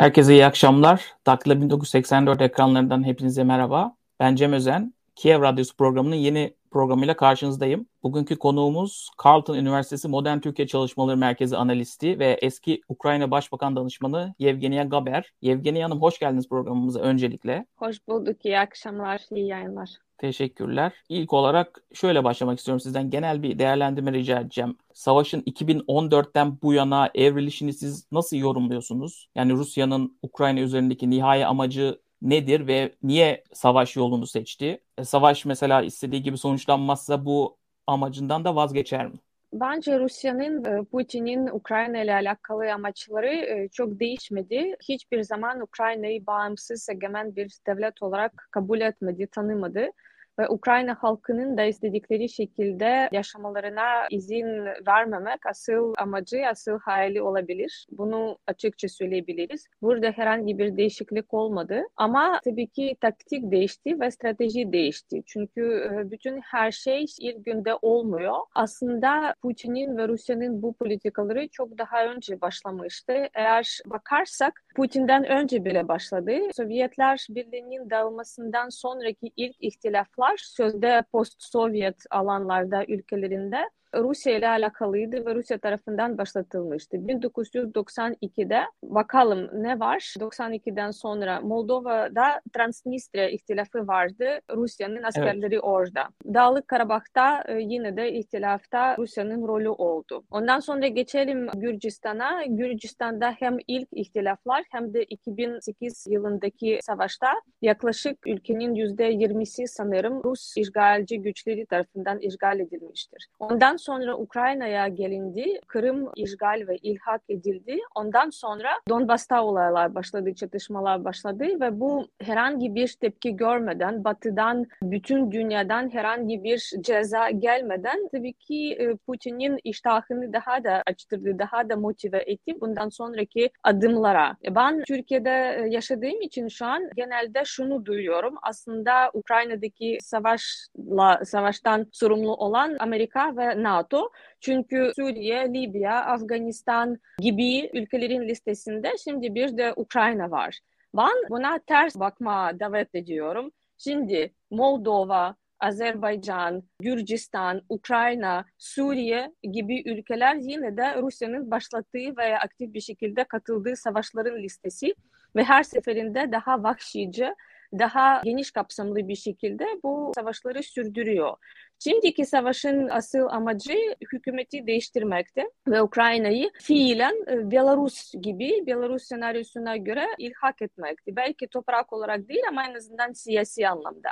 Herkese iyi akşamlar. Daktilo 1984 ekranlarından hepinize merhaba. Ben Cem Özen. Kiev Radyosu programının yeni programıyla karşınızdayım. Bugünkü konuğumuz Carleton Üniversitesi Modern Türkiye Çalışmaları Merkezi analisti ve eski Ukrayna Başbakan Danışmanı Yevgeniya Gaber. Yevgeniya Hanım hoş geldiniz programımıza öncelikle. Hoş bulduk. İyi akşamlar, iyi yayınlar. Teşekkürler. İlk olarak şöyle başlamak istiyorum sizden. Genel bir değerlendirme rica edeceğim. Savaşın 2014'ten bu yana evrilişini siz nasıl yorumluyorsunuz? Yani Rusya'nın Ukrayna üzerindeki nihai amacı nedir ve niye savaş yolunu seçti? E, savaş mesela istediği gibi sonuçlanmazsa bu amacından da vazgeçer mi? Bence Rusya'nın e, Putin'in Ukrayna ile alakalı amaçları e, çok değişmedi. Hiçbir zaman Ukrayna'yı bağımsız, egemen bir devlet olarak kabul etmedi, tanımadı ve Ukrayna halkının da istedikleri şekilde yaşamalarına izin vermemek asıl amacı, asıl hayali olabilir. Bunu açıkça söyleyebiliriz. Burada herhangi bir değişiklik olmadı ama tabii ki taktik değişti ve strateji değişti. Çünkü e, bütün her şey ilk günde olmuyor. Aslında Putin'in ve Rusya'nın bu politikaları çok daha önce başlamıştı. Eğer bakarsak Putin'den önce bile başladı. Sovyetler Birliği'nin dağılmasından sonraki ilk ihtilaflar var. Sözde post-Sovyet alanlarda ülkelerinde Rusya ile alakalıydı ve Rusya tarafından başlatılmıştı. 1992'de bakalım ne var? 92'den sonra Moldova'da Transnistria ihtilafı vardı. Rusya'nın askerleri evet. orada. Dağlık Karabak'ta e, yine de ihtilafta Rusya'nın rolü oldu. Ondan sonra geçelim Gürcistan'a. Gürcistan'da hem ilk ihtilaflar hem de 2008 yılındaki savaşta yaklaşık ülkenin %20'si sanırım Rus işgalci güçleri tarafından işgal edilmiştir. Ondan sonra Ukrayna'ya gelindi. Kırım işgal ve ilhak edildi. Ondan sonra Donbas'ta olaylar başladı, çatışmalar başladı ve bu herhangi bir tepki görmeden, batıdan, bütün dünyadan herhangi bir ceza gelmeden tabii ki e, Putin'in iştahını daha da açtırdı, daha da motive etti bundan sonraki adımlara. E, ben Türkiye'de e, yaşadığım için şu an genelde şunu duyuyorum. Aslında Ukrayna'daki savaşla savaştan sorumlu olan Amerika ve NATO NATO. Çünkü Suriye, Libya, Afganistan gibi ülkelerin listesinde şimdi bir de Ukrayna var. Ben buna ters bakma davet ediyorum. Şimdi Moldova, Azerbaycan, Gürcistan, Ukrayna, Suriye gibi ülkeler yine de Rusya'nın başlattığı veya aktif bir şekilde katıldığı savaşların listesi ve her seferinde daha vahşice, daha geniş kapsamlı bir şekilde bu savaşları sürdürüyor. Şimdiki savaşın asıl amacı hükümeti değiştirmekti ve Ukrayna'yı fiilen e, Belarus gibi Belarus senaryosuna göre ilhak etmekti. Belki toprak olarak değil ama en azından siyasi anlamda.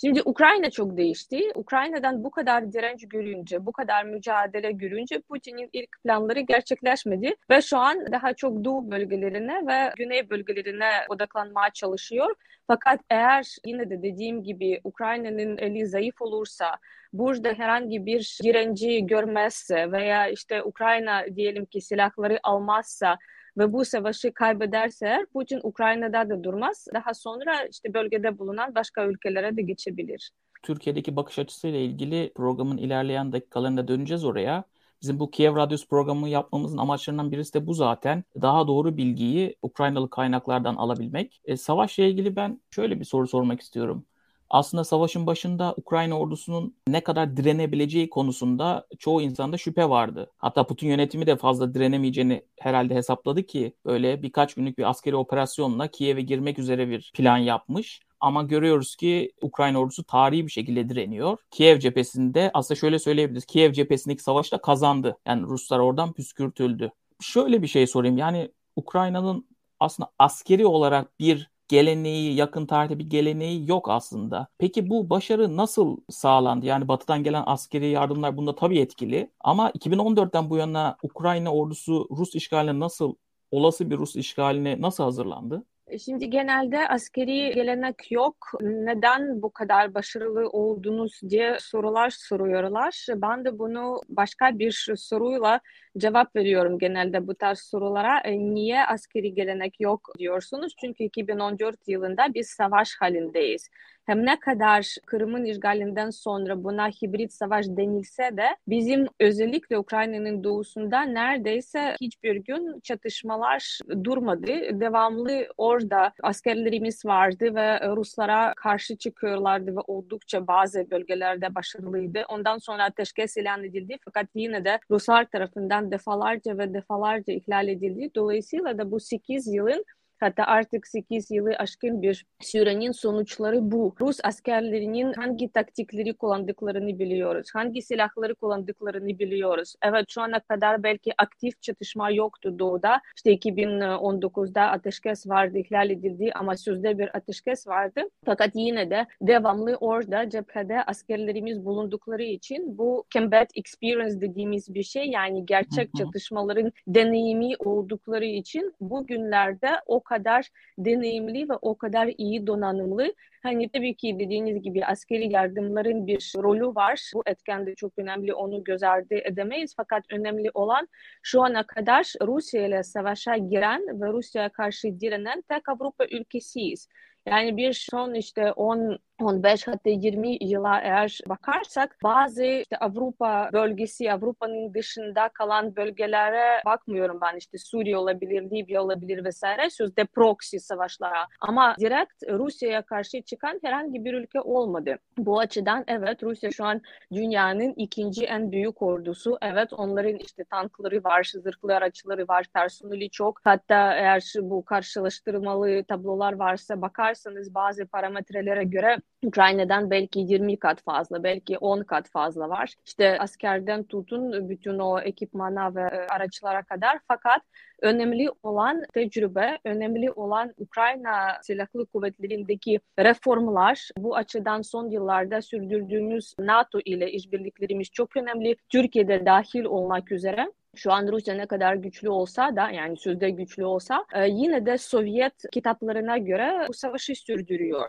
Şimdi Ukrayna çok değişti. Ukrayna'dan bu kadar direnç görünce, bu kadar mücadele görünce Putin'in ilk planları gerçekleşmedi ve şu an daha çok doğu bölgelerine ve güney bölgelerine odaklanmaya çalışıyor. Fakat eğer yine de dediğim gibi Ukrayna'nın eli zayıf olursa, burada herhangi bir direnci görmezse veya işte Ukrayna diyelim ki silahları almazsa ve bu savaşı kaybederse eğer Putin Ukrayna'da da durmaz. Daha sonra işte bölgede bulunan başka ülkelere de geçebilir. Türkiye'deki bakış açısıyla ilgili programın ilerleyen dakikalarında döneceğiz oraya. Bizim bu Kiev Radyosu programı yapmamızın amaçlarından birisi de bu zaten. Daha doğru bilgiyi Ukraynalı kaynaklardan alabilmek. E, savaşla ilgili ben şöyle bir soru sormak istiyorum aslında savaşın başında Ukrayna ordusunun ne kadar direnebileceği konusunda çoğu insanda şüphe vardı. Hatta Putin yönetimi de fazla direnemeyeceğini herhalde hesapladı ki böyle birkaç günlük bir askeri operasyonla Kiev'e girmek üzere bir plan yapmış. Ama görüyoruz ki Ukrayna ordusu tarihi bir şekilde direniyor. Kiev cephesinde aslında şöyle söyleyebiliriz. Kiev cephesindeki savaşta kazandı. Yani Ruslar oradan püskürtüldü. Şöyle bir şey sorayım. Yani Ukrayna'nın aslında askeri olarak bir geleneği, yakın tarihte bir geleneği yok aslında. Peki bu başarı nasıl sağlandı? Yani batıdan gelen askeri yardımlar bunda tabii etkili. Ama 2014'ten bu yana Ukrayna ordusu Rus işgaline nasıl, olası bir Rus işgaline nasıl hazırlandı? Şimdi genelde askeri gelenek yok. Neden bu kadar başarılı oldunuz diye sorular soruyorlar. Ben de bunu başka bir soruyla cevap veriyorum genelde bu tarz sorulara. E, niye askeri gelenek yok diyorsunuz? Çünkü 2014 yılında biz savaş halindeyiz. Hem ne kadar Kırım'ın işgalinden sonra buna hibrit savaş denilse de bizim özellikle Ukrayna'nın doğusunda neredeyse hiçbir gün çatışmalar durmadı. Devamlı orada askerlerimiz vardı ve Ruslara karşı çıkıyorlardı ve oldukça bazı bölgelerde başarılıydı. Ondan sonra ateşkes ilan edildi fakat yine de Ruslar tarafından defalarca ve defalarca ihlal edildi. Dolayısıyla da bu 8 yılın Hatta artık 8 yılı aşkın bir sürenin sonuçları bu. Rus askerlerinin hangi taktikleri kullandıklarını biliyoruz. Hangi silahları kullandıklarını biliyoruz. Evet şu ana kadar belki aktif çatışma yoktu doğuda. İşte 2019'da ateşkes vardı, ihlal edildi ama sözde bir ateşkes vardı. Fakat yine de devamlı orada cephede askerlerimiz bulundukları için bu combat experience dediğimiz bir şey yani gerçek çatışmaların deneyimi oldukları için bugünlerde o kadar deneyimli ve o kadar iyi donanımlı. Hani tabii ki dediğiniz gibi askeri yardımların bir rolü var. Bu etken de çok önemli. Onu göz ardı edemeyiz. Fakat önemli olan şu ana kadar Rusya ile savaşa giren ve Rusya'ya karşı direnen tek Avrupa ülkesiyiz. Yani bir son işte 10 15 hatta 20 yıla eğer bakarsak bazı işte Avrupa bölgesi, Avrupa'nın dışında kalan bölgelere bakmıyorum ben işte Suriye olabilir, Libya olabilir vesaire sözde proxy savaşlara. Ama direkt Rusya'ya karşı çıkan herhangi bir ülke olmadı. Bu açıdan evet Rusya şu an dünyanın ikinci en büyük ordusu. Evet onların işte tankları var, zırhlı araçları var, personeli çok. Hatta eğer bu karşılaştırmalı tablolar varsa bakarsanız bazı parametrelere göre Ukrayna'dan belki 20 kat fazla, belki 10 kat fazla var. İşte askerden tutun bütün o ekipmana ve e, araçlara kadar. Fakat önemli olan tecrübe, önemli olan Ukrayna Silahlı Kuvvetleri'ndeki reformlar. Bu açıdan son yıllarda sürdürdüğümüz NATO ile işbirliklerimiz çok önemli. Türkiye'de dahil olmak üzere şu an Rusya ne kadar güçlü olsa da yani sözde güçlü olsa e, yine de Sovyet kitaplarına göre bu savaşı sürdürüyor.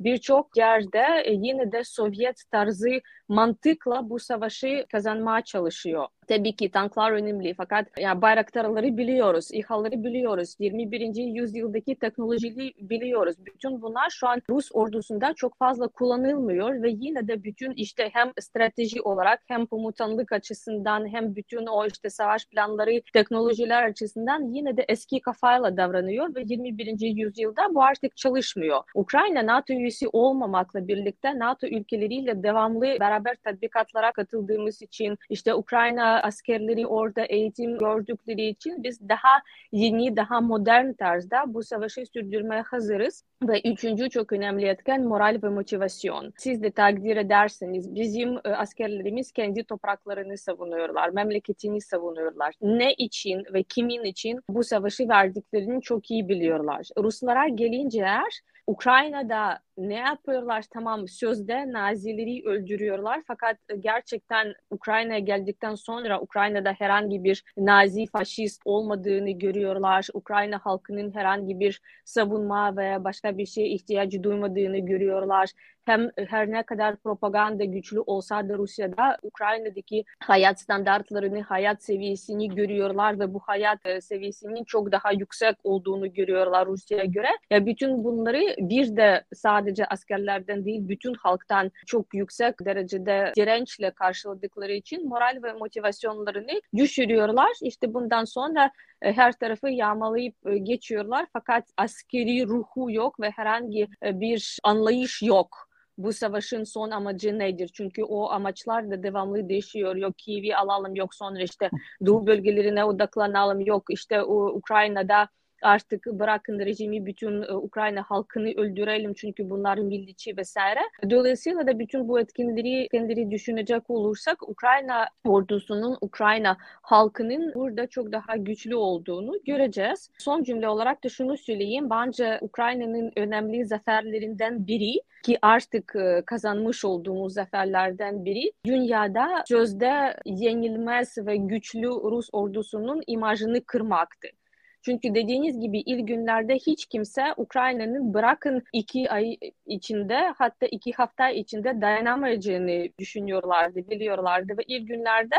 Birçok yerde e, yine de Sovyet tarzı mantıkla bu savaşı kazanmaya çalışıyor. Tabii ki tanklar önemli fakat yani bayraktarları biliyoruz, İHA'ları biliyoruz, 21. yüzyıldaki teknolojiyi biliyoruz. Bütün bunlar şu an Rus ordusunda çok fazla kullanılmıyor ve yine de bütün işte hem strateji olarak hem komutanlık açısından hem bütün o işte savaş planları, teknolojiler açısından yine de eski kafayla davranıyor ve 21. yüzyılda bu artık çalışmıyor. Ukrayna NATO üyesi olmamakla birlikte NATO ülkeleriyle devamlı beraber tatbikatlara katıldığımız için işte Ukrayna askerleri orada eğitim gördükleri için biz daha yeni, daha modern tarzda bu savaşı sürdürmeye hazırız. Ve üçüncü çok önemli etken moral ve motivasyon. Siz de takdir ederseniz bizim e, askerlerimiz kendi topraklarını savunuyorlar, memleketini savunuyorlar. Ne için ve kimin için bu savaşı verdiklerini çok iyi biliyorlar. Ruslara gelince eğer Ukrayna'da ne yapıyorlar? Tamam sözde Nazileri öldürüyorlar fakat gerçekten Ukrayna'ya geldikten sonra Ukrayna'da herhangi bir Nazi faşist olmadığını görüyorlar. Ukrayna halkının herhangi bir savunma veya başka bir şeye ihtiyacı duymadığını görüyorlar hem her ne kadar propaganda güçlü olsa da Rusya'da Ukrayna'daki hayat standartlarını, hayat seviyesini görüyorlar ve bu hayat e, seviyesinin çok daha yüksek olduğunu görüyorlar Rusya'ya göre. Ya bütün bunları bir de sadece askerlerden değil bütün halktan çok yüksek derecede dirençle karşıladıkları için moral ve motivasyonlarını düşürüyorlar. İşte bundan sonra e, her tarafı yağmalayıp e, geçiyorlar fakat askeri ruhu yok ve herhangi bir anlayış yok bu savaşın son amacı nedir? Çünkü o amaçlar da devamlı değişiyor. Yok Kiev'i alalım, yok sonra işte Doğu bölgelerine odaklanalım, yok işte Ukrayna'da artık bırakın rejimi bütün e, Ukrayna halkını öldürelim çünkü bunlar milliçi vesaire. Dolayısıyla da bütün bu etkinleri kendileri düşünecek olursak Ukrayna ordusunun, Ukrayna halkının burada çok daha güçlü olduğunu göreceğiz. Son cümle olarak da şunu söyleyeyim. Bence Ukrayna'nın önemli zaferlerinden biri ki artık e, kazanmış olduğumuz zaferlerden biri dünyada sözde yenilmez ve güçlü Rus ordusunun imajını kırmaktı. Çünkü dediğiniz gibi ilk günlerde hiç kimse Ukrayna'nın bırakın iki ay içinde hatta iki hafta içinde dayanamayacağını düşünüyorlardı, biliyorlardı ve ilk günlerde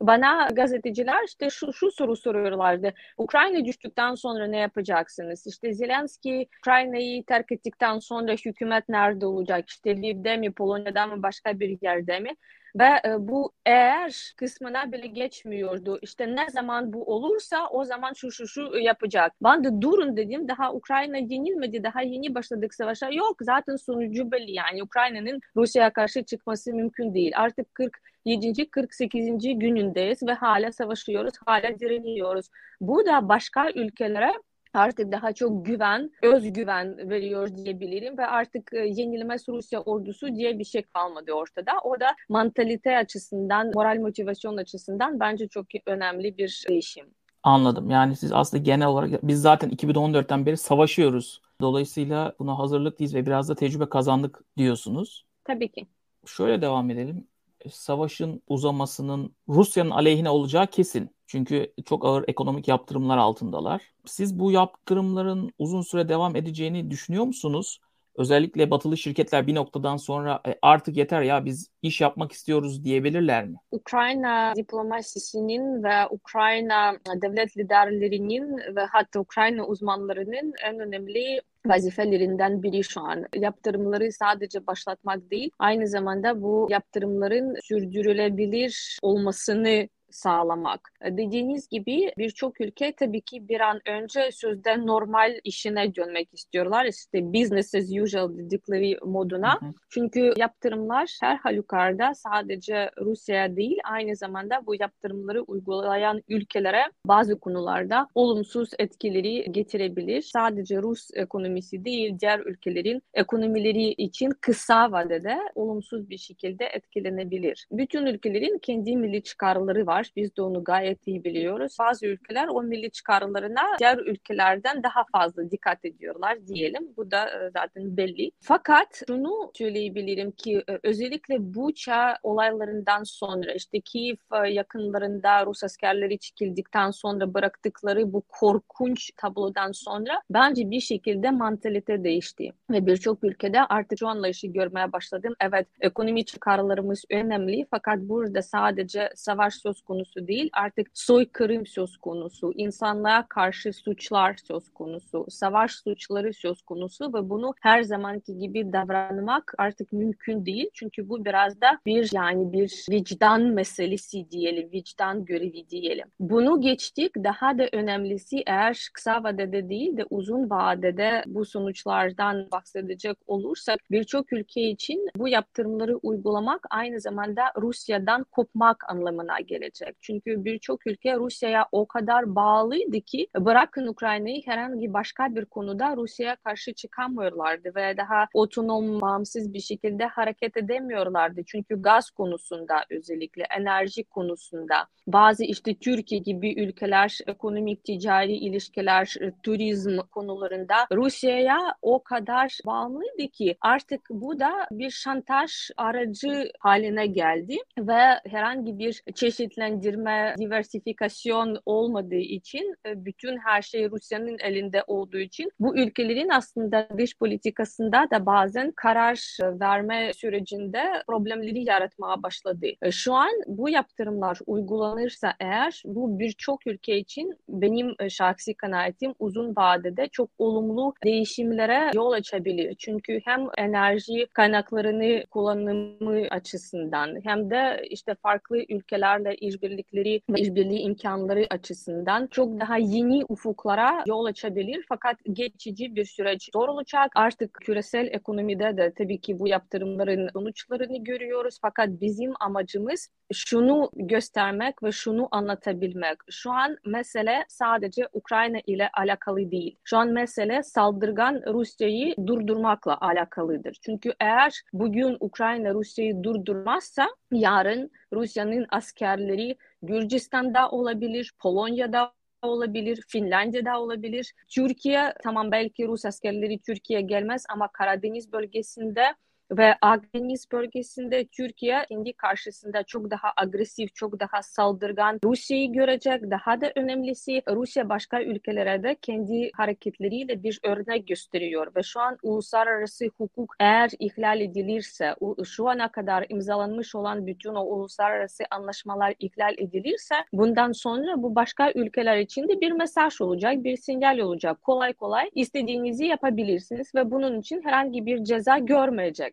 bana gazeteciler işte şu, şu soru soruyorlardı. Ukrayna düştükten sonra ne yapacaksınız? İşte Zelenski Ukrayna'yı terk ettikten sonra hükümet nerede olacak? İşte Lviv'de mi, Polonya'da mı, başka bir yerde mi? Ve e, bu eğer kısmına bile geçmiyordu. İşte ne zaman bu olursa o zaman şu şu şu yapacak. Ben de durun dedim. Daha Ukrayna yenilmedi. Daha yeni başladık savaşa. Yok zaten sonucu belli. Yani Ukrayna'nın Rusya'ya karşı çıkması mümkün değil. Artık 47. 48. günündeyiz ve hala savaşıyoruz. Hala direniyoruz. Bu da başka ülkelere artık daha çok güven, özgüven veriyor diyebilirim ve artık e, yenilmez Rusya ordusu diye bir şey kalmadı ortada. O da mantalite açısından, moral motivasyon açısından bence çok önemli bir değişim. Anladım. Yani siz aslında genel olarak biz zaten 2014'ten beri savaşıyoruz. Dolayısıyla buna hazırlıklıyız ve biraz da tecrübe kazandık diyorsunuz. Tabii ki. Şöyle devam edelim. Savaşın uzamasının Rusya'nın aleyhine olacağı kesin. Çünkü çok ağır ekonomik yaptırımlar altındalar. Siz bu yaptırımların uzun süre devam edeceğini düşünüyor musunuz? Özellikle batılı şirketler bir noktadan sonra e, artık yeter ya biz iş yapmak istiyoruz diyebilirler mi? Ukrayna diplomasisinin ve Ukrayna devlet liderlerinin ve hatta Ukrayna uzmanlarının en önemli vazifelerinden biri şu an. Yaptırımları sadece başlatmak değil, aynı zamanda bu yaptırımların sürdürülebilir olmasını sağlamak. E, dediğiniz gibi birçok ülke tabii ki bir an önce sözde normal işine dönmek istiyorlar. İşte business as usual dedikleri moduna. Hı hı. Çünkü yaptırımlar her halükarda sadece Rusya'ya değil aynı zamanda bu yaptırımları uygulayan ülkelere bazı konularda olumsuz etkileri getirebilir. Sadece Rus ekonomisi değil diğer ülkelerin ekonomileri için kısa vadede olumsuz bir şekilde etkilenebilir. Bütün ülkelerin kendi milli çıkarları var var. Biz de onu gayet iyi biliyoruz. Bazı ülkeler o milli çıkarlarına diğer ülkelerden daha fazla dikkat ediyorlar diyelim. Bu da e, zaten belli. Fakat şunu söyleyebilirim ki e, özellikle Buça olaylarından sonra işte Kiev e, yakınlarında Rus askerleri çekildikten sonra bıraktıkları bu korkunç tablodan sonra bence bir şekilde mantalite değişti. Ve birçok ülkede artık şu anlayışı görmeye başladım. Evet ekonomi çıkarlarımız önemli fakat burada sadece savaş söz konusu değil artık soykırım söz konusu, insanlığa karşı suçlar söz konusu, savaş suçları söz konusu ve bunu her zamanki gibi davranmak artık mümkün değil. Çünkü bu biraz da bir yani bir vicdan meselesi diyelim, vicdan görevi diyelim. Bunu geçtik. Daha da önemlisi eğer kısa vadede değil de uzun vadede bu sonuçlardan bahsedecek olursak birçok ülke için bu yaptırımları uygulamak aynı zamanda Rusya'dan kopmak anlamına gelecek gelecek. Çünkü birçok ülke Rusya'ya o kadar bağlıydı ki bırakın Ukrayna'yı herhangi başka bir konuda Rusya'ya karşı çıkamıyorlardı ve daha otonom, bağımsız bir şekilde hareket edemiyorlardı. Çünkü gaz konusunda özellikle enerji konusunda bazı işte Türkiye gibi ülkeler ekonomik ticari ilişkiler, turizm konularında Rusya'ya o kadar bağımlıydı ki artık bu da bir şantaj aracı haline geldi ve herhangi bir çeşitli değerlendirme, diversifikasyon olmadığı için e, bütün her şey Rusya'nın elinde olduğu için bu ülkelerin aslında dış politikasında da bazen karar verme sürecinde problemleri yaratmaya başladı. E, şu an bu yaptırımlar uygulanırsa eğer bu birçok ülke için benim e, şahsi kanaatim uzun vadede çok olumlu değişimlere yol açabilir. Çünkü hem enerji kaynaklarını kullanımı açısından hem de işte farklı ülkelerle işbirlikleri ve işbirliği imkanları açısından çok daha yeni ufuklara yol açabilir. Fakat geçici bir süreç zor olacak. Artık küresel ekonomide de tabii ki bu yaptırımların sonuçlarını görüyoruz. Fakat bizim amacımız şunu göstermek ve şunu anlatabilmek. Şu an mesele sadece Ukrayna ile alakalı değil. Şu an mesele saldırgan Rusya'yı durdurmakla alakalıdır. Çünkü eğer bugün Ukrayna Rusya'yı durdurmazsa yarın Rusya'nın askerleri Gürcistan'da olabilir, Polonya'da olabilir, Finlandiya'da olabilir. Türkiye tamam belki Rus askerleri Türkiye gelmez ama Karadeniz bölgesinde ve Akdeniz bölgesinde Türkiye kendi karşısında çok daha agresif, çok daha saldırgan Rusya'yı görecek. Daha da önemlisi Rusya başka ülkelere de kendi hareketleriyle bir örnek gösteriyor ve şu an uluslararası hukuk eğer ihlal edilirse, şu ana kadar imzalanmış olan bütün o uluslararası anlaşmalar ihlal edilirse bundan sonra bu başka ülkeler için de bir mesaj olacak, bir sinyal olacak. Kolay kolay istediğinizi yapabilirsiniz ve bunun için herhangi bir ceza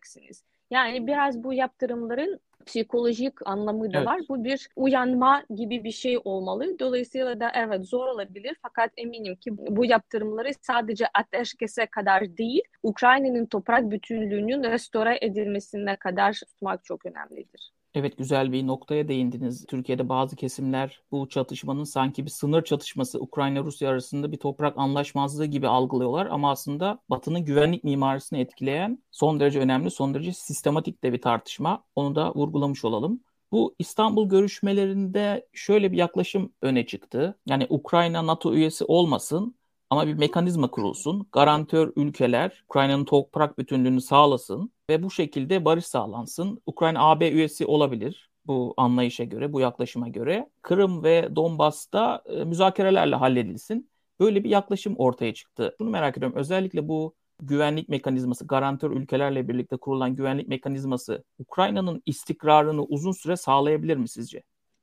görmeyeceksiniz. Yani biraz bu yaptırımların psikolojik anlamı da evet. var. Bu bir uyanma gibi bir şey olmalı. Dolayısıyla da evet zor olabilir fakat eminim ki bu yaptırımları sadece ateşkese kadar değil, Ukrayna'nın toprak bütünlüğünün restore edilmesine kadar tutmak çok önemlidir. Evet güzel bir noktaya değindiniz. Türkiye'de bazı kesimler bu çatışmanın sanki bir sınır çatışması Ukrayna-Rusya arasında bir toprak anlaşmazlığı gibi algılıyorlar. Ama aslında Batı'nın güvenlik mimarisini etkileyen son derece önemli, son derece sistematik de bir tartışma. Onu da vurgulamış olalım. Bu İstanbul görüşmelerinde şöyle bir yaklaşım öne çıktı. Yani Ukrayna NATO üyesi olmasın ama bir mekanizma kurulsun. Garantör ülkeler Ukrayna'nın toprak bütünlüğünü sağlasın ve bu şekilde barış sağlansın. Ukrayna AB üyesi olabilir bu anlayışa göre, bu yaklaşıma göre. Kırım ve Donbas'ta e, müzakerelerle halledilsin. Böyle bir yaklaşım ortaya çıktı. Bunu merak ediyorum. Özellikle bu güvenlik mekanizması, garantör ülkelerle birlikte kurulan güvenlik mekanizması Ukrayna'nın istikrarını uzun süre sağlayabilir mi sizce?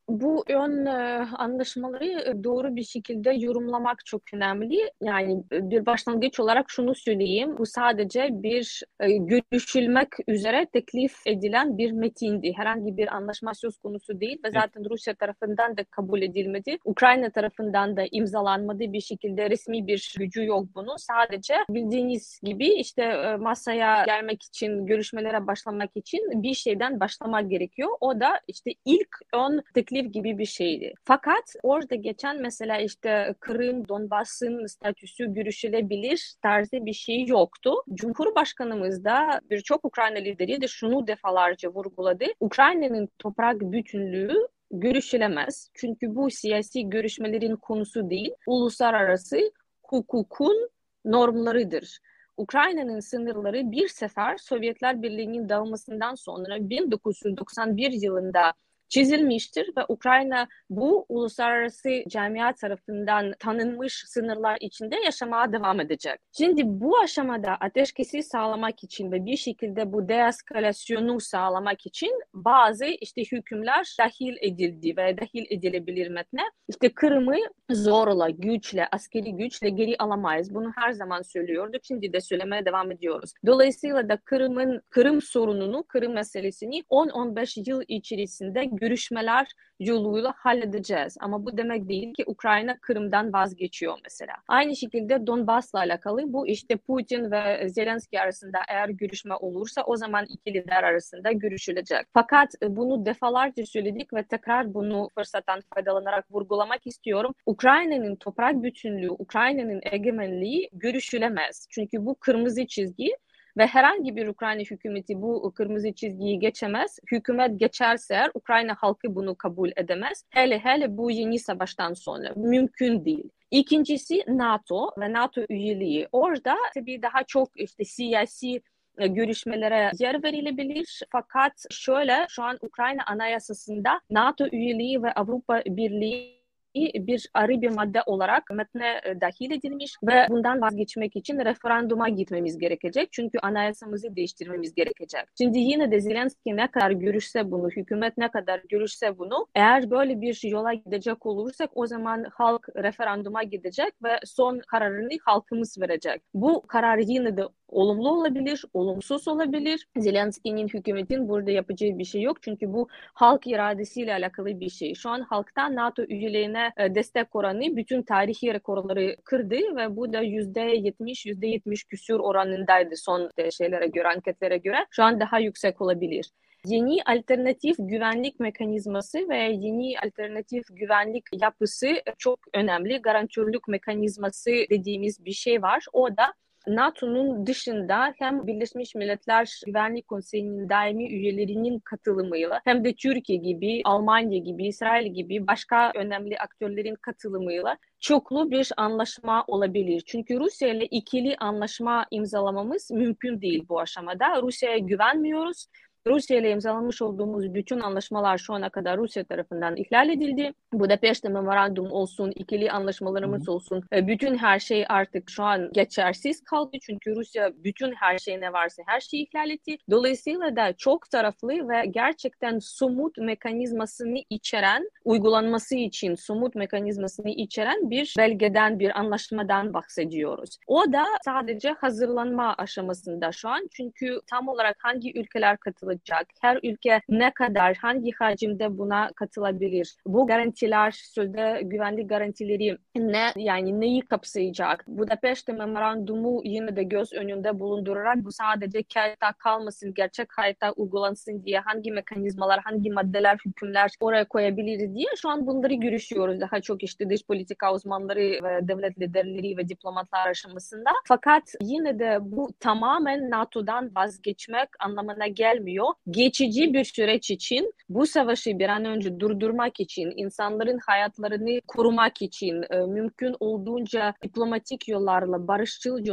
Bu ön e, anlaşmaları e, doğru bir şekilde yorumlamak çok önemli. Yani e, bir başlangıç olarak şunu söyleyeyim. Bu sadece bir görüşülmek üzere teklif edilen bir metindi. Herhangi bir anlaşma söz konusu değil ve zaten Rusya tarafından da kabul edilmedi. Ukrayna tarafından da imzalanmadı bir şekilde resmi bir gücü yok bunun. Sadece bildiğiniz gibi işte masaya gelmek için, görüşmelere başlamak için bir şeyden başlamak gerekiyor. O da işte ilk ön teklif teklif gibi bir şeydi. Fakat orada geçen mesela işte Kırım, Donbas'ın statüsü görüşülebilir tarzı bir şey yoktu. Cumhurbaşkanımız da birçok Ukrayna lideri de şunu defalarca vurguladı. Ukrayna'nın toprak bütünlüğü görüşülemez. Çünkü bu siyasi görüşmelerin konusu değil, uluslararası hukukun normlarıdır. Ukrayna'nın sınırları bir sefer Sovyetler Birliği'nin dağılmasından sonra 1991 yılında çizilmiştir ve Ukrayna bu uluslararası camia tarafından tanınmış sınırlar içinde yaşamaya devam edecek. Şimdi bu aşamada ateşkesi sağlamak için ve bir şekilde bu deeskalasyonu sağlamak için bazı işte hükümler dahil edildi ve dahil edilebilir metne. İşte Kırım'ı zorla, güçle, askeri güçle geri alamayız. Bunu her zaman söylüyorduk. Şimdi de söylemeye devam ediyoruz. Dolayısıyla da Kırım'ın Kırım sorununu, Kırım meselesini 10-15 yıl içerisinde görüşmeler yoluyla halledeceğiz. Ama bu demek değil ki Ukrayna Kırım'dan vazgeçiyor mesela. Aynı şekilde Donbas'la alakalı bu işte Putin ve Zelenski arasında eğer görüşme olursa o zaman iki lider arasında görüşülecek. Fakat bunu defalarca söyledik ve tekrar bunu fırsattan faydalanarak vurgulamak istiyorum. Ukrayna'nın toprak bütünlüğü, Ukrayna'nın egemenliği görüşülemez. Çünkü bu kırmızı çizgi ve herhangi bir Ukrayna hükümeti bu kırmızı çizgiyi geçemez. Hükümet geçerse eğer Ukrayna halkı bunu kabul edemez. Hele hele bu yeni savaştan sonra mümkün değil. İkincisi NATO ve NATO üyeliği. Orada tabii daha çok işte siyasi e, görüşmelere yer verilebilir. Fakat şöyle şu an Ukrayna Anayasası'nda NATO üyeliği ve Avrupa Birliği bir arı bir madde olarak metne e, dahil edilmiş ve bundan vazgeçmek için referanduma gitmemiz gerekecek. Çünkü anayasamızı değiştirmemiz gerekecek. Şimdi yine de Zelenski ne kadar görüşse bunu, hükümet ne kadar görüşse bunu, eğer böyle bir yola gidecek olursak o zaman halk referanduma gidecek ve son kararını halkımız verecek. Bu karar yine de olumlu olabilir, olumsuz olabilir. Zelenski'nin hükümetin burada yapacağı bir şey yok. Çünkü bu halk iradesiyle alakalı bir şey. Şu an halktan NATO üyelerine e, destek oranı bütün tarihi rekorları kırdı ve bu da yüzde yetmiş, yüzde yetmiş küsur oranındaydı son şeylere göre, anketlere göre. Şu an daha yüksek olabilir yeni alternatif güvenlik mekanizması ve yeni alternatif güvenlik yapısı çok önemli. Garantörlük mekanizması dediğimiz bir şey var. O da NATO'nun dışında hem Birleşmiş Milletler Güvenlik Konseyi'nin daimi üyelerinin katılımıyla hem de Türkiye gibi, Almanya gibi, İsrail gibi başka önemli aktörlerin katılımıyla çoklu bir anlaşma olabilir. Çünkü Rusya ile ikili anlaşma imzalamamız mümkün değil bu aşamada. Rusya'ya güvenmiyoruz Rusya ile imzalamış olduğumuz bütün anlaşmalar şu ana kadar Rusya tarafından ihlal edildi. Budapest Memorandum olsun, ikili anlaşmalarımız olsun. E, bütün her şey artık şu an geçersiz kaldı. Çünkü Rusya bütün her şey ne varsa her şeyi ihlal etti. Dolayısıyla da çok taraflı ve gerçekten somut mekanizmasını içeren, uygulanması için somut mekanizmasını içeren bir belgeden, bir anlaşmadan bahsediyoruz. O da sadece hazırlanma aşamasında şu an. Çünkü tam olarak hangi ülkeler katılacak olacak? Her ülke ne kadar, hangi hacimde buna katılabilir? Bu garantiler, sözde güvenlik garantileri ne yani neyi kapsayacak? Budapest Memorandumu yine de göz önünde bulundurarak bu sadece kağıtta kalmasın, gerçek hayatta uygulansın diye hangi mekanizmalar, hangi maddeler, hükümler oraya koyabiliriz diye şu an bunları görüşüyoruz. Daha çok işte dış politika uzmanları ve devlet liderleri ve diplomatlar aşamasında. Fakat yine de bu tamamen NATO'dan vazgeçmek anlamına gelmiyor gerekiyor. Geçici bir süreç için bu savaşı bir an önce durdurmak için, insanların hayatlarını korumak için e, mümkün olduğunca diplomatik yollarla, barışçıl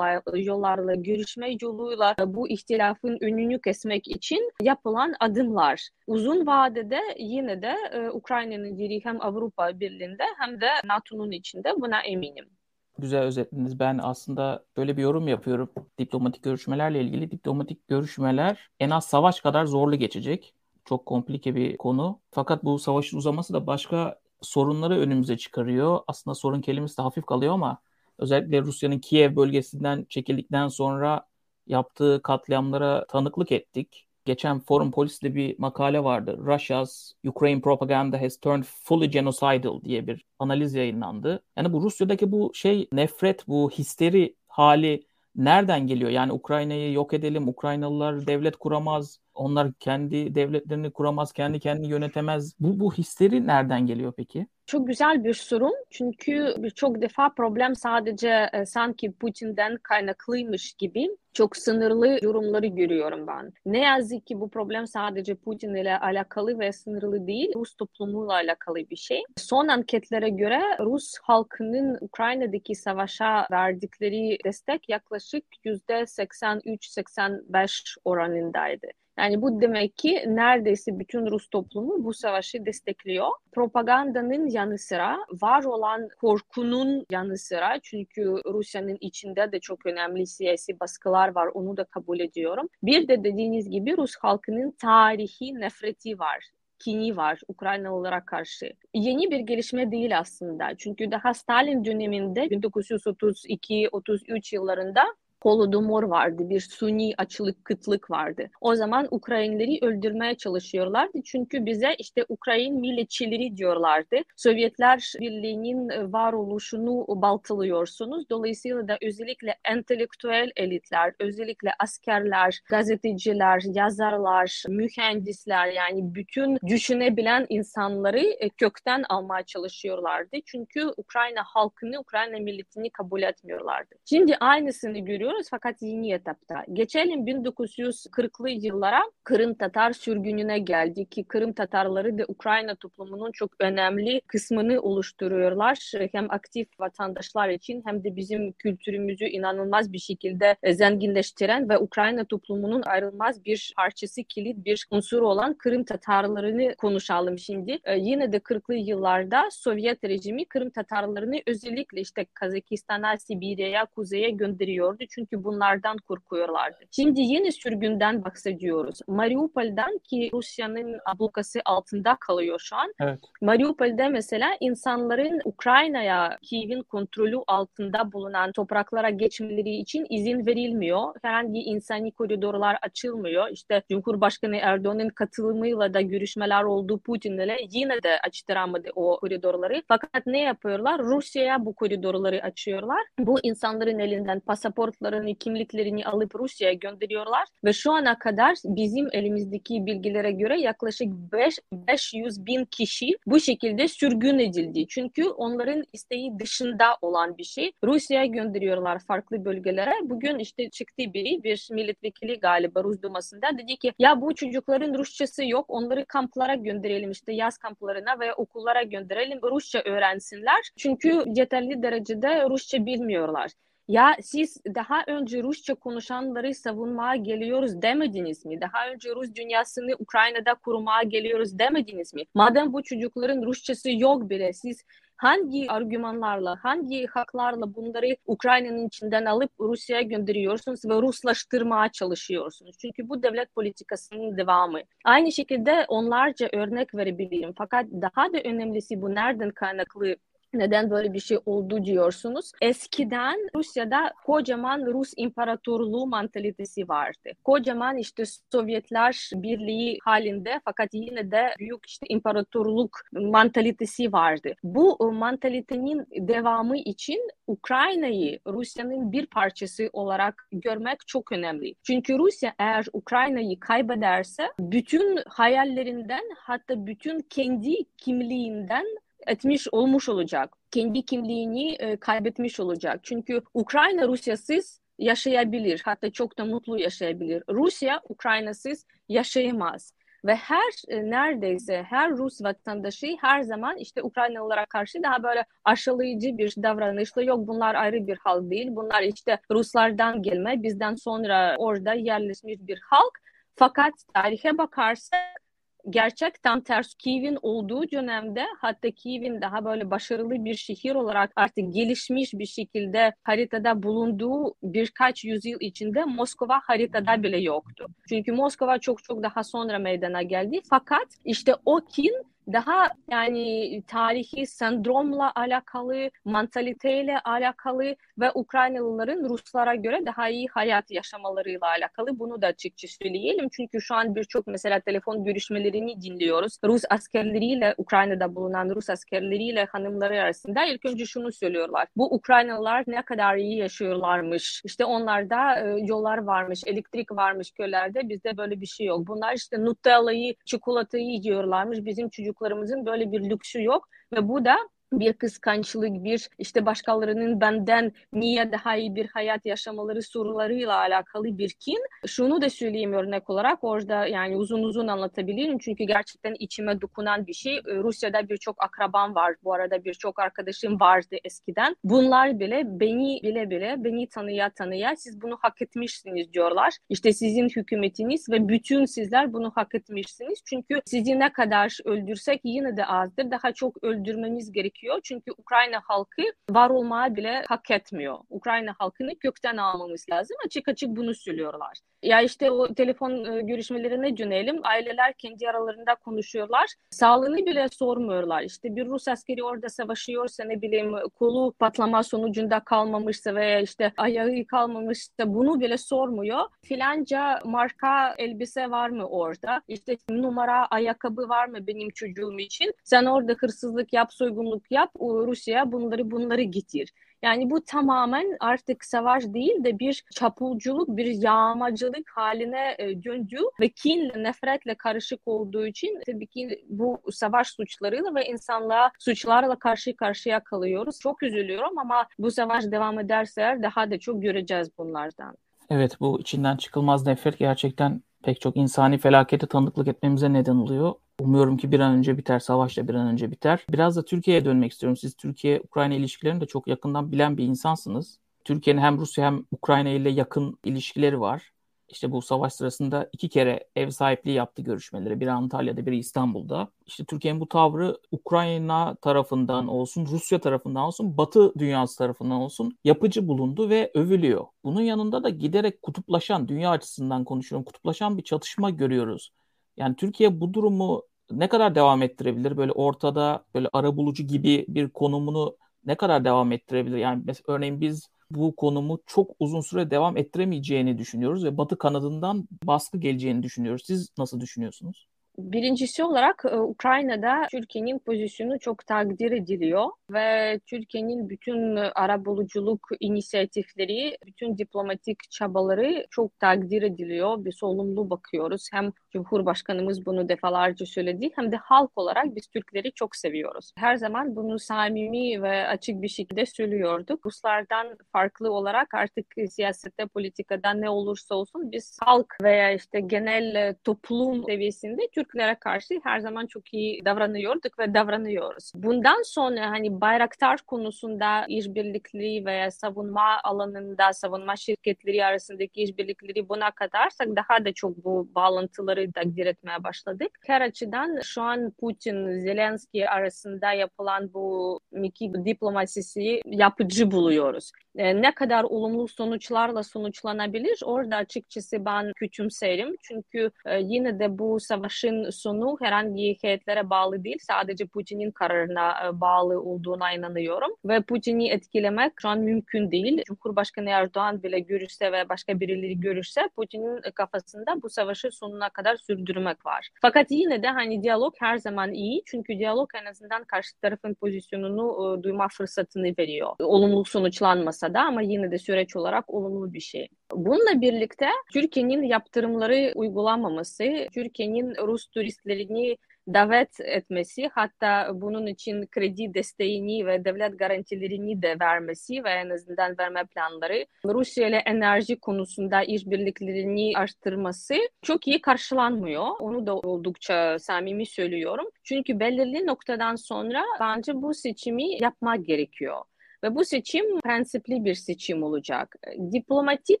yollarla, görüşme yoluyla e, bu ihtilafın önünü kesmek için yapılan adımlar. Uzun vadede yine de e, Ukrayna'nın yeri hem Avrupa Birliği'nde hem de NATO'nun içinde buna eminim güzel özetlediniz. Ben aslında böyle bir yorum yapıyorum. Diplomatik görüşmelerle ilgili. Diplomatik görüşmeler en az savaş kadar zorlu geçecek. Çok komplike bir konu. Fakat bu savaşın uzaması da başka sorunları önümüze çıkarıyor. Aslında sorun kelimesi de hafif kalıyor ama özellikle Rusya'nın Kiev bölgesinden çekildikten sonra yaptığı katliamlara tanıklık ettik geçen Forum Polis'te bir makale vardı. Russia's Ukraine propaganda has turned fully genocidal diye bir analiz yayınlandı. Yani bu Rusya'daki bu şey nefret, bu histeri hali nereden geliyor? Yani Ukrayna'yı yok edelim, Ukraynalılar devlet kuramaz, onlar kendi devletlerini kuramaz, kendi kendini yönetemez. Bu, bu histeri nereden geliyor peki? Çok güzel bir sorun. Çünkü birçok defa problem sadece e, sanki Putin'den kaynaklıymış gibi çok sınırlı yorumları görüyorum ben. Ne yazık ki bu problem sadece Putin ile alakalı ve sınırlı değil, Rus toplumuyla alakalı bir şey. Son anketlere göre Rus halkının Ukrayna'daki savaşa verdikleri destek yaklaşık %83-85 oranındaydı. Yani bu demek ki neredeyse bütün Rus toplumu bu savaşı destekliyor. Propagandanın yanı sıra var olan korkunun yanı sıra çünkü Rusya'nın içinde de çok önemli siyasi baskılar var onu da kabul ediyorum. Bir de dediğiniz gibi Rus halkının tarihi nefreti var kini var Ukraynalılara karşı. Yeni bir gelişme değil aslında. Çünkü daha Stalin döneminde 1932-33 yıllarında Holodomor vardı, bir suni açılık, kıtlık vardı. O zaman Ukraynalıları öldürmeye çalışıyorlardı. Çünkü bize işte Ukrayna milletçileri diyorlardı. Sovyetler Birliği'nin varoluşunu baltalıyorsunuz. Dolayısıyla da özellikle entelektüel elitler, özellikle askerler, gazeteciler, yazarlar, mühendisler yani bütün düşünebilen insanları e, kökten almaya çalışıyorlardı. Çünkü Ukrayna halkını, Ukrayna milletini kabul etmiyorlardı. Şimdi aynısını görüyoruz görüyoruz fakat yeni etapta. Geçelim 1940'lı yıllara Kırım Tatar sürgününe geldi ki Kırım Tatarları da Ukrayna toplumunun çok önemli kısmını oluşturuyorlar. Hem aktif vatandaşlar için hem de bizim kültürümüzü inanılmaz bir şekilde zenginleştiren ve Ukrayna toplumunun ayrılmaz bir parçası, kilit bir unsur olan Kırım Tatarlarını konuşalım şimdi. Ee, yine de 40'lı yıllarda Sovyet rejimi Kırım Tatarlarını özellikle işte Kazakistan'a, Sibirya'ya, kuzeye gönderiyordu çünkü bunlardan korkuyorlardı. Şimdi yeni sürgünden bahsediyoruz. Mariupol'dan ki Rusya'nın ablukası altında kalıyor şu an. Evet. Mariupol'de mesela insanların Ukrayna'ya Kiev'in kontrolü altında bulunan topraklara geçmeleri için izin verilmiyor. Herhangi insani koridorlar açılmıyor. İşte Cumhurbaşkanı Erdoğan'ın katılımıyla da görüşmeler oldu Putin ile yine de açtıramadı o koridorları. Fakat ne yapıyorlar? Rusya'ya bu koridorları açıyorlar. Bu insanların elinden pasaportla çocuklarını, kimliklerini alıp Rusya'ya gönderiyorlar ve şu ana kadar bizim elimizdeki bilgilere göre yaklaşık 5, 500 bin kişi bu şekilde sürgün edildi. Çünkü onların isteği dışında olan bir şey. Rusya'ya gönderiyorlar farklı bölgelere. Bugün işte çıktı biri, bir milletvekili galiba Rus Duması'nda dedi ki ya bu çocukların Rusçası yok onları kamplara gönderelim işte yaz kamplarına ve okullara gönderelim Rusça öğrensinler. Çünkü yeterli derecede Rusça bilmiyorlar. Ya siz daha önce Rusça konuşanları savunmaya geliyoruz demediniz mi? Daha önce Rus dünyasını Ukrayna'da kurmaya geliyoruz demediniz mi? Madem bu çocukların Rusçası yok bile siz hangi argümanlarla, hangi haklarla bunları Ukrayna'nın içinden alıp Rusya'ya gönderiyorsunuz ve Ruslaştırmaya çalışıyorsunuz? Çünkü bu devlet politikasının devamı. Aynı şekilde onlarca örnek verebilirim. Fakat daha da önemlisi bu nereden kaynaklı neden böyle bir şey oldu diyorsunuz. Eskiden Rusya'da kocaman Rus imparatorluğu mantalitesi vardı. Kocaman işte Sovyetler Birliği halinde fakat yine de büyük işte imparatorluk mantalitesi vardı. Bu mantalitenin devamı için Ukrayna'yı Rusya'nın bir parçası olarak görmek çok önemli. Çünkü Rusya eğer Ukrayna'yı kaybederse bütün hayallerinden hatta bütün kendi kimliğinden etmiş olmuş olacak. Kendi kimliğini e, kaybetmiş olacak. Çünkü Ukrayna Rusyasız yaşayabilir. Hatta çok da mutlu yaşayabilir. Rusya Ukraynasız yaşayamaz. Ve her e, neredeyse her Rus vatandaşı her zaman işte Ukraynalılara karşı daha böyle aşılayıcı bir davranışla yok bunlar ayrı bir halk değil. Bunlar işte Ruslardan gelme bizden sonra orada yerleşmiş bir halk. Fakat tarihe bakarsak gerçek tam ters Kiev'in olduğu dönemde hatta Kiev'in daha böyle başarılı bir şehir olarak artık gelişmiş bir şekilde haritada bulunduğu birkaç yüzyıl içinde Moskova haritada bile yoktu. Çünkü Moskova çok çok daha sonra meydana geldi. Fakat işte o kin daha yani tarihi sendromla alakalı, mantaliteyle alakalı ve Ukraynalıların Ruslara göre daha iyi hayat yaşamalarıyla alakalı. Bunu da açıkça söyleyelim. Çünkü şu an birçok mesela telefon görüşmelerini dinliyoruz. Rus askerleriyle, Ukrayna'da bulunan Rus askerleriyle hanımları arasında ilk önce şunu söylüyorlar. Bu Ukraynalılar ne kadar iyi yaşıyorlarmış. İşte onlarda e, yollar varmış, elektrik varmış köylerde. Bizde böyle bir şey yok. Bunlar işte Nutella'yı, çikolatayı yiyorlarmış. Bizim çocuk çocuklarımızın böyle bir lüksü yok. Ve bu da bir kıskançlık, bir işte başkalarının benden niye daha iyi bir hayat yaşamaları sorularıyla alakalı bir kin. Şunu da söyleyeyim örnek olarak orada yani uzun uzun anlatabilirim çünkü gerçekten içime dokunan bir şey. Ee, Rusya'da birçok akrabam var. Bu arada birçok arkadaşım vardı eskiden. Bunlar bile beni bile bile beni tanıya tanıya siz bunu hak etmişsiniz diyorlar. İşte sizin hükümetiniz ve bütün sizler bunu hak etmişsiniz. Çünkü sizi ne kadar öldürsek yine de azdır. Daha çok öldürmemiz gerekiyor gerekiyor. Çünkü Ukrayna halkı var olmaya bile hak etmiyor. Ukrayna halkını kökten almamız lazım. Açık açık bunu söylüyorlar. Ya işte o telefon e, görüşmelerine dönelim. Aileler kendi aralarında konuşuyorlar. Sağlığını bile sormuyorlar. İşte bir Rus askeri orada savaşıyorsa ne bileyim kolu patlama sonucunda kalmamışsa veya işte ayağı kalmamışsa bunu bile sormuyor. Filanca marka elbise var mı orada? İşte numara ayakkabı var mı benim çocuğum için? Sen orada hırsızlık yap, soygunluk yap, Rusya bunları bunları getir. Yani bu tamamen artık savaş değil de bir çapulculuk, bir yağmacılık haline e, döndü ve kinle, nefretle karışık olduğu için tabii ki bu savaş suçlarıyla ve insanlığa suçlarla karşı karşıya kalıyoruz. Çok üzülüyorum ama bu savaş devam ederse daha da çok göreceğiz bunlardan. Evet bu içinden çıkılmaz nefret gerçekten pek çok insani felakete tanıklık etmemize neden oluyor. Umuyorum ki bir an önce biter, savaş da bir an önce biter. Biraz da Türkiye'ye dönmek istiyorum. Siz Türkiye-Ukrayna ilişkilerini de çok yakından bilen bir insansınız. Türkiye'nin hem Rusya hem Ukrayna ile yakın ilişkileri var. İşte bu savaş sırasında iki kere ev sahipliği yaptı görüşmeleri. Biri Antalya'da, biri İstanbul'da. İşte Türkiye'nin bu tavrı Ukrayna tarafından olsun, Rusya tarafından olsun, Batı dünyası tarafından olsun yapıcı bulundu ve övülüyor. Bunun yanında da giderek kutuplaşan, dünya açısından konuşuyorum, kutuplaşan bir çatışma görüyoruz. Yani Türkiye bu durumu ne kadar devam ettirebilir? Böyle ortada böyle ara bulucu gibi bir konumunu ne kadar devam ettirebilir? Yani mesela örneğin biz bu konumu çok uzun süre devam ettiremeyeceğini düşünüyoruz ve Batı kanadından baskı geleceğini düşünüyoruz. Siz nasıl düşünüyorsunuz? Birincisi olarak e, Ukrayna'da Türkiye'nin pozisyonu çok takdir ediliyor ve Türkiye'nin bütün arabuluculuk inisiyatifleri, bütün diplomatik çabaları çok takdir ediliyor. Biz olumlu bakıyoruz. Hem Cumhurbaşkanımız bunu defalarca söyledi hem de halk olarak biz Türkleri çok seviyoruz. Her zaman bunu samimi ve açık bir şekilde söylüyorduk. Ruslardan farklı olarak artık siyasette, politikada ne olursa olsun biz halk veya işte genel toplum seviyesinde Türklere karşı her zaman çok iyi davranıyorduk ve davranıyoruz. Bundan sonra hani Bayraktar konusunda işbirlikleri veya savunma alanında savunma şirketleri arasındaki işbirlikleri buna kadarsak daha da çok bu bağlantıları takdir etmeye başladık. Her açıdan şu an Putin, Zelenski arasında yapılan bu iki diplomasisi yapıcı buluyoruz. E, ne kadar olumlu sonuçlarla sonuçlanabilir orada açıkçası ben küçümserim. Çünkü e, yine de bu savaşın sonu herhangi heyetlere bağlı değil. Sadece Putin'in kararına e, bağlı olduğuna inanıyorum. Ve Putin'i etkilemek şu an mümkün değil. Cumhurbaşkanı Erdoğan bile görürse ve başka birileri görürse Putin'in kafasında bu savaşı sonuna kadar sürdürmek var. Fakat yine de hani diyalog her zaman iyi. Çünkü diyalog en azından karşı tarafın pozisyonunu duyma fırsatını veriyor. Olumlu sonuçlanmasa da ama yine de süreç olarak olumlu bir şey. Bununla birlikte Türkiye'nin yaptırımları uygulanmaması, Türkiye'nin Rus turistlerini davet etmesi hatta bunun için kredi desteğini ve devlet garantilerini de vermesi ve en azından verme planları Rusya ile enerji konusunda işbirliklerini arttırması çok iyi karşılanmıyor. Onu da oldukça samimi söylüyorum. Çünkü belirli noktadan sonra bence bu seçimi yapmak gerekiyor. Ve bu seçim prensipli bir seçim olacak. Diplomatik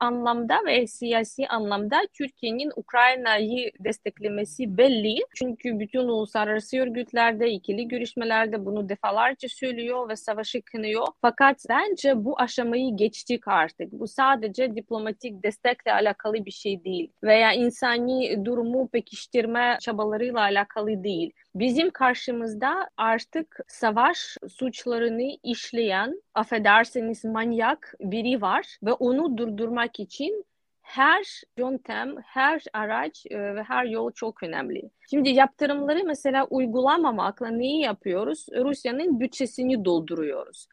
anlamda ve siyasi anlamda Türkiye'nin Ukrayna'yı desteklemesi belli. Çünkü bütün uluslararası örgütlerde, ikili görüşmelerde bunu defalarca söylüyor ve savaşı kınıyor. Fakat bence bu aşamayı geçtik artık. Bu sadece diplomatik destekle alakalı bir şey değil. Veya insani durumu pekiştirme çabalarıyla alakalı değil. Bizim karşımızda artık savaş suçlarını işleyen, affederseniz manyak biri var ve onu durdurmak için her yöntem, her araç e, ve her yol çok önemli. Şimdi yaptırımları mesela uygulamamakla neyi yapıyoruz? Rusya'nın bütçesini dolduruyoruz.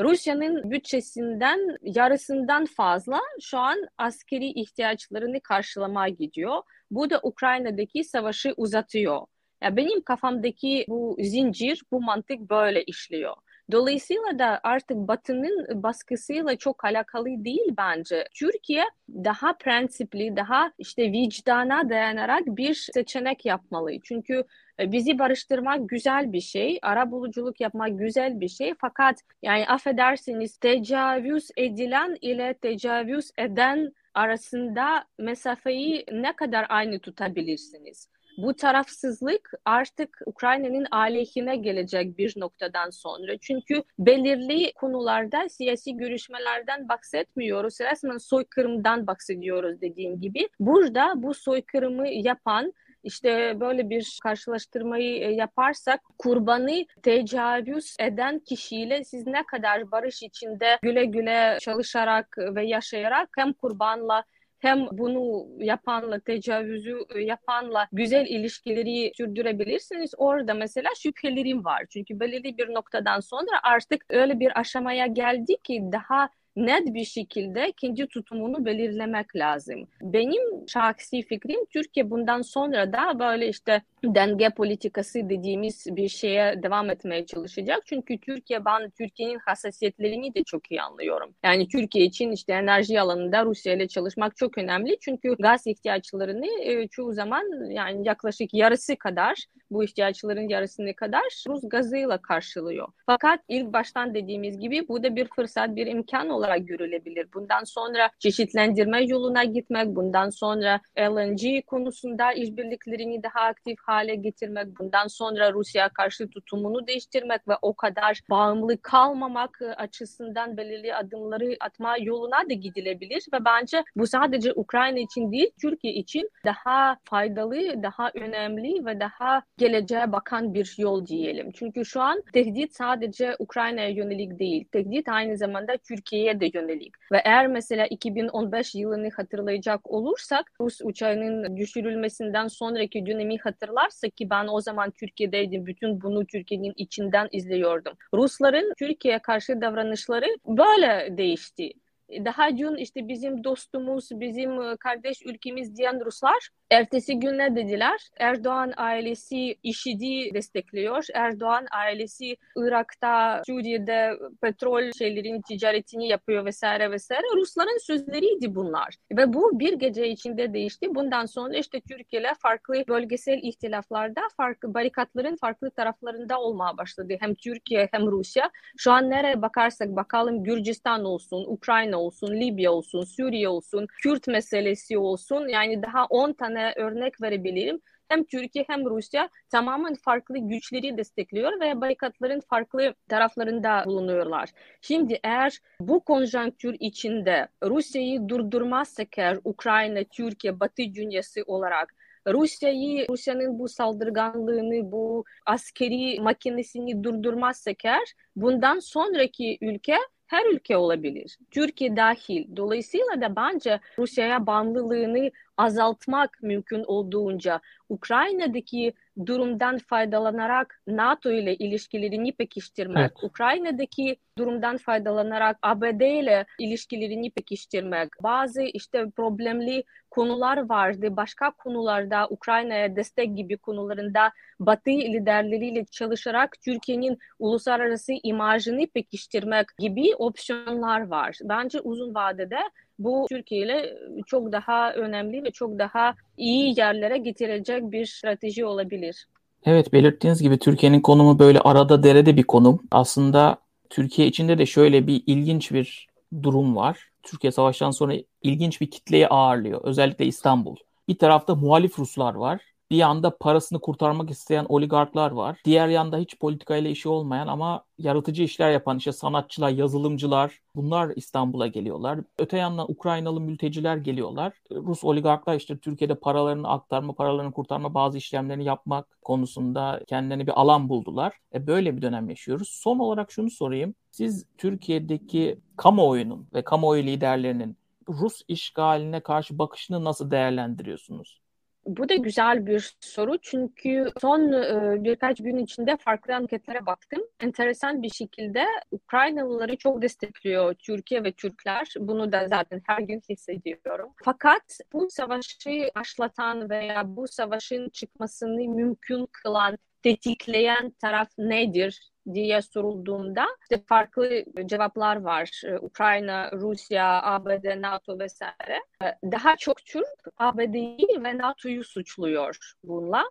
Rusya'nın bütçesinden yarısından fazla şu an askeri ihtiyaçlarını karşılamaya gidiyor. Bu da Ukrayna'daki savaşı uzatıyor. Ya benim kafamdaki bu zincir, bu mantık böyle işliyor. Dolayısıyla da artık Batı'nın baskısıyla çok alakalı değil bence. Türkiye daha prensipli, daha işte vicdana dayanarak bir seçenek yapmalı. Çünkü e, bizi barıştırmak güzel bir şey, ara buluculuk yapmak güzel bir şey. Fakat yani affedersiniz tecavüz edilen ile tecavüz eden arasında mesafeyi ne kadar aynı tutabilirsiniz? Bu tarafsızlık artık Ukrayna'nın aleyhine gelecek bir noktadan sonra. Çünkü belirli konularda siyasi görüşmelerden bahsetmiyoruz. Resmen soykırımdan bahsediyoruz dediğim gibi. Burada bu soykırımı yapan işte böyle bir karşılaştırmayı e, yaparsak kurbanı tecavüz eden kişiyle siz ne kadar barış içinde güle güle çalışarak ve yaşayarak hem kurbanla hem bunu yapanla, tecavüzü yapanla güzel ilişkileri sürdürebilirsiniz. Orada mesela şüphelerim var. Çünkü belirli bir noktadan sonra artık öyle bir aşamaya geldi ki daha net bir şekilde kendi tutumunu belirlemek lazım. Benim şahsi fikrim Türkiye bundan sonra da böyle işte denge politikası dediğimiz bir şeye devam etmeye çalışacak. Çünkü Türkiye ben Türkiye'nin hassasiyetlerini de çok iyi anlıyorum. Yani Türkiye için işte enerji alanında Rusya ile çalışmak çok önemli. Çünkü gaz ihtiyaçlarını e, çoğu zaman yani yaklaşık yarısı kadar bu ihtiyaçların yarısını kadar Rus gazıyla karşılıyor. Fakat ilk baştan dediğimiz gibi bu da bir fırsat, bir imkan olarak görülebilir. Bundan sonra çeşitlendirme yoluna gitmek, bundan sonra LNG konusunda işbirliklerini daha aktif hale getirmek, bundan sonra Rusya karşı tutumunu değiştirmek ve o kadar bağımlı kalmamak açısından belirli adımları atma yoluna da gidilebilir ve bence bu sadece Ukrayna için değil, Türkiye için daha faydalı, daha önemli ve daha geleceğe bakan bir yol diyelim. Çünkü şu an tehdit sadece Ukrayna'ya yönelik değil. Tehdit aynı zamanda Türkiye'ye de yönelik. Ve eğer mesela 2015 yılını hatırlayacak olursak Rus uçağının düşürülmesinden sonraki dönemi hatırlarsak ki ben o zaman Türkiye'deydim. Bütün bunu Türkiye'nin içinden izliyordum. Rusların Türkiye'ye karşı davranışları böyle değişti daha dün işte bizim dostumuz, bizim e, kardeş ülkemiz diyen Ruslar ertesi gün ne dediler? Erdoğan ailesi IŞİD'i destekliyor. Erdoğan ailesi Irak'ta, Suriye'de petrol şeylerin ticaretini yapıyor vesaire vesaire. Rusların sözleriydi bunlar. Ve bu bir gece içinde değişti. Bundan sonra işte Türkiye ile farklı bölgesel ihtilaflarda farklı barikatların farklı taraflarında olmaya başladı. Hem Türkiye hem Rusya. Şu an nereye bakarsak bakalım Gürcistan olsun, Ukrayna olsun, Libya olsun, Suriye olsun, Kürt meselesi olsun yani daha 10 tane örnek verebilirim. Hem Türkiye hem Rusya tamamen farklı güçleri destekliyor ve barikatların farklı taraflarında bulunuyorlar. Şimdi eğer bu konjonktür içinde Rusya'yı durdurmazsak eğer Ukrayna, Türkiye, Batı dünyası olarak Rusya'yı, Rusya'nın bu saldırganlığını, bu askeri makinesini durdurmazsak eğer bundan sonraki ülke her ülke olabilir. Türkiye dahil. Dolayısıyla da bence Rusya'ya bağımlılığını azaltmak mümkün olduğunca Ukrayna'daki durumdan faydalanarak NATO ile ilişkilerini pekiştirmek, evet. Ukrayna'daki durumdan faydalanarak ABD ile ilişkilerini pekiştirmek, bazı işte problemli konular vardı. Başka konularda Ukrayna'ya destek gibi konularında Batı liderleriyle çalışarak Türkiye'nin uluslararası imajını pekiştirmek gibi opsiyonlar var. Bence uzun vadede bu Türkiye ile çok daha önemli ve çok daha iyi yerlere getirecek bir strateji olabilir. Evet belirttiğiniz gibi Türkiye'nin konumu böyle arada derede bir konum. Aslında Türkiye içinde de şöyle bir ilginç bir durum var. Türkiye savaştan sonra ilginç bir kitleyi ağırlıyor. Özellikle İstanbul. Bir tarafta muhalif Ruslar var. Bir yanda parasını kurtarmak isteyen oligarklar var. Diğer yanda hiç politikayla işi olmayan ama yaratıcı işler yapan işte sanatçılar, yazılımcılar bunlar İstanbul'a geliyorlar. Öte yandan Ukraynalı mülteciler geliyorlar. Rus oligarklar işte Türkiye'de paralarını aktarma, paralarını kurtarma bazı işlemlerini yapmak konusunda kendilerine bir alan buldular. E böyle bir dönem yaşıyoruz. Son olarak şunu sorayım. Siz Türkiye'deki kamuoyunun ve kamuoyu liderlerinin Rus işgaline karşı bakışını nasıl değerlendiriyorsunuz? Bu da güzel bir soru çünkü son e, birkaç gün içinde farklı anketlere baktım. Enteresan bir şekilde Ukraynalıları çok destekliyor Türkiye ve Türkler. Bunu da zaten her gün hissediyorum. Fakat bu savaşı başlatan veya bu savaşın çıkmasını mümkün kılan, tetikleyen taraf nedir diye sorulduğunda işte farklı cevaplar var. Ee, Ukrayna, Rusya, ABD, NATO vesaire. Ee, daha çok Türk ABD'yi ve NATO'yu suçluyor bununla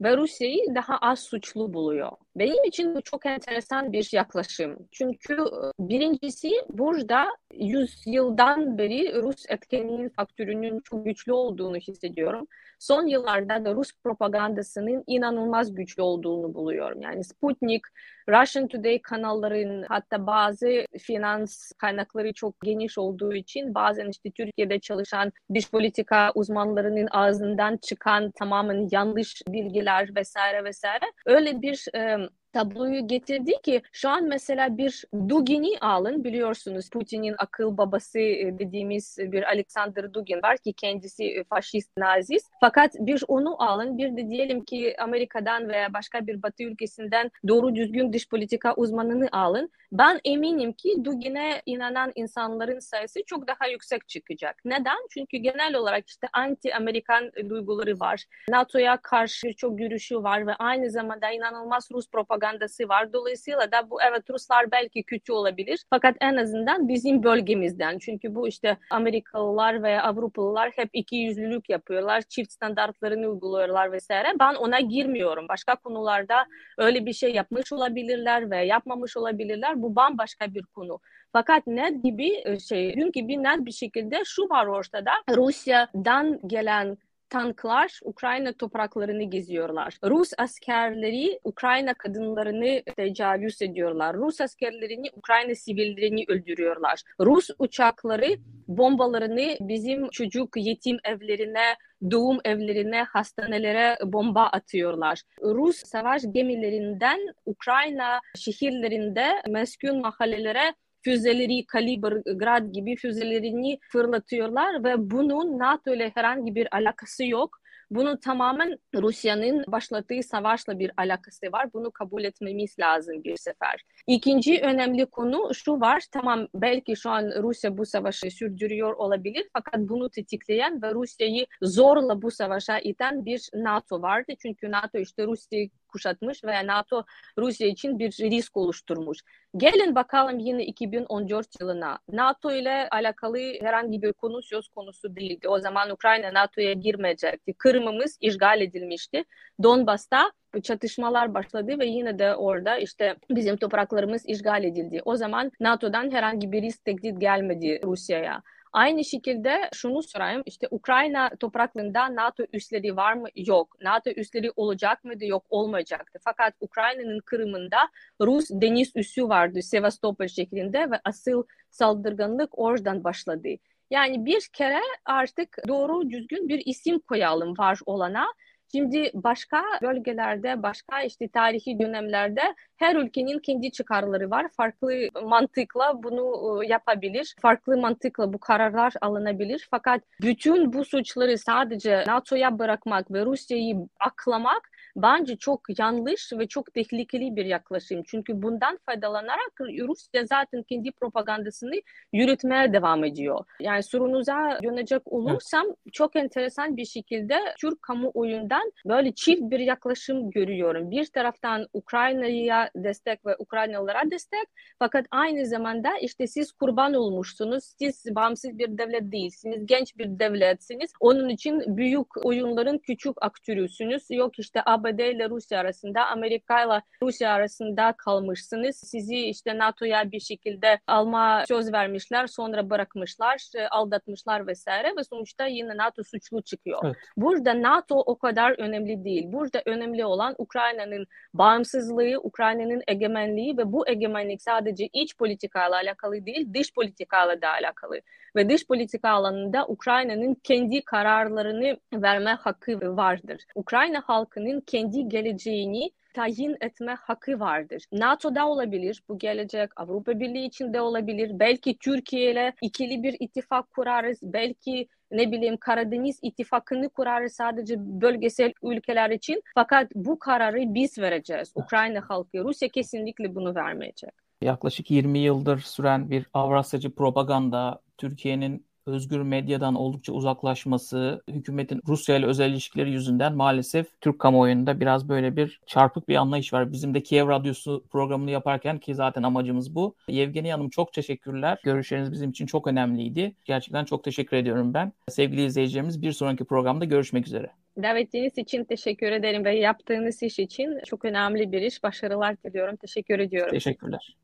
ve Rusya'yı daha az suçlu buluyor. Benim için bu çok enteresan bir yaklaşım. Çünkü e, birincisi burada 100 yıldan beri Rus etkenliğin faktörünün çok güçlü olduğunu hissediyorum. Son yıllarda da Rus propagandasının inanılmaz güçlü olduğunu buluyorum. Yani Sputnik, Russian Today kanalların hatta bazı finans kaynakları çok geniş olduğu için bazen işte Türkiye'de çalışan dış politika uzmanlarının ağzından çıkan tamamen yanlış bilgiler vesaire vesaire öyle bir e, tabloyu getirdi ki şu an mesela bir Dugin'i alın biliyorsunuz Putin'in akıl babası e, dediğimiz bir Alexander Dugin var ki kendisi e, faşist nazist fakat bir onu alın bir de diyelim ki Amerika'dan veya başka bir batı ülkesinden doğru düzgün dış politika uzmanını alın ben eminim ki Dugin'e inanan insanların sayısı çok daha yüksek çıkacak. Neden? Çünkü genel olarak işte anti-Amerikan duyguları var. NATO'ya karşı çok görüşü var ve aynı zamanda inanılmaz Rus propagandası var. Dolayısıyla da bu evet Ruslar belki kötü olabilir. Fakat en azından bizim bölgemizden. Çünkü bu işte Amerikalılar ve Avrupalılar hep iki yüzlülük yapıyorlar. Çift standartlarını uyguluyorlar vesaire. Ben ona girmiyorum. Başka konularda öyle bir şey yapmış olabilirler ve yapmamış olabilirler bu bambaşka bir konu. Fakat net gibi e, şey, dün gibi net bir şekilde şu var ortada. Rusya'dan gelen tanklar Ukrayna topraklarını geziyorlar. Rus askerleri Ukrayna kadınlarını tecavüz ediyorlar. Rus askerlerini Ukrayna sivillerini öldürüyorlar. Rus uçakları bombalarını bizim çocuk yetim evlerine, doğum evlerine, hastanelere bomba atıyorlar. Rus savaş gemilerinden Ukrayna şehirlerinde meskun mahallelere füzeleri, Kaliber, Grad gibi füzelerini fırlatıyorlar ve bunun NATO ile herhangi bir alakası yok. Bunun tamamen Rusya'nın başlattığı savaşla bir alakası var. Bunu kabul etmemiz lazım bir sefer. İkinci önemli konu şu var. Tamam belki şu an Rusya bu savaşı sürdürüyor olabilir. Fakat bunu tetikleyen ve Rusya'yı zorla bu savaşa iten bir NATO vardı. Çünkü NATO işte Rusya'yı kuşatmış veya NATO Rusya için bir risk oluşturmuş. Gelin bakalım yine 2014 yılına. NATO ile alakalı herhangi bir konu söz konusu değildi. O zaman Ukrayna NATO'ya girmeyecekti. Kırım'ımız işgal edilmişti. Donbas'ta çatışmalar başladı ve yine de orada işte bizim topraklarımız işgal edildi. O zaman NATO'dan herhangi bir risk tehdit gelmedi Rusya'ya. Aynı şekilde şunu sorayım işte Ukrayna topraklarında NATO üsleri var mı? Yok. NATO üsleri olacak mıydı? Yok olmayacaktı. Fakat Ukrayna'nın Kırım'ında Rus deniz üssü vardı Sevastopol şeklinde ve asıl saldırganlık oradan başladı. Yani bir kere artık doğru düzgün bir isim koyalım var olana Şimdi başka bölgelerde, başka işte tarihi dönemlerde her ülkenin kendi çıkarları var. Farklı mantıkla bunu e, yapabilir. Farklı mantıkla bu kararlar alınabilir. Fakat bütün bu suçları sadece NATO'ya bırakmak ve Rusya'yı aklamak bence çok yanlış ve çok tehlikeli bir yaklaşım. Çünkü bundan faydalanarak Rusya zaten kendi propagandasını yürütmeye devam ediyor. Yani sorunuza dönecek olursam evet. çok enteresan bir şekilde Türk kamuoyundan böyle çift bir yaklaşım görüyorum. Bir taraftan Ukrayna'ya destek ve Ukraynalılara destek fakat aynı zamanda işte siz kurban olmuşsunuz. Siz bağımsız bir devlet değilsiniz. Genç bir devletsiniz. Onun için büyük oyunların küçük aktörüsünüz. Yok işte ABD ile Rusya arasında, Amerika ile Rusya arasında kalmışsınız. Sizi işte NATO'ya bir şekilde alma söz vermişler, sonra bırakmışlar, e, aldatmışlar vesaire ve sonuçta yine NATO suçlu çıkıyor. Evet. Burada NATO o kadar önemli değil. Burada önemli olan Ukrayna'nın bağımsızlığı, Ukrayna'nın egemenliği ve bu egemenlik sadece iç politikayla alakalı değil, dış politikayla da alakalı. Ve dış politika alanında Ukrayna'nın kendi kararlarını verme hakkı vardır. Ukrayna halkının kendi geleceğini tayin etme hakkı vardır. NATO'da olabilir, bu gelecek Avrupa Birliği içinde olabilir. Belki Türkiye ile ikili bir ittifak kurarız. Belki ne bileyim Karadeniz ittifakını kurarız sadece bölgesel ülkeler için. Fakat bu kararı biz vereceğiz. Ukrayna halkı, Rusya kesinlikle bunu vermeyecek. Yaklaşık 20 yıldır süren bir Avrasyacı propaganda, Türkiye'nin özgür medyadan oldukça uzaklaşması, hükümetin Rusya ile özel ilişkileri yüzünden maalesef Türk kamuoyunda biraz böyle bir çarpık bir anlayış var. Bizim de Kiev Radyosu programını yaparken ki zaten amacımız bu. Yevgeni Hanım çok teşekkürler. Görüşleriniz bizim için çok önemliydi. Gerçekten çok teşekkür ediyorum ben. Sevgili izleyicilerimiz bir sonraki programda görüşmek üzere. Davetiniz için teşekkür ederim ve yaptığınız iş için çok önemli bir iş. Başarılar diliyorum. Teşekkür ediyorum. Teşekkürler.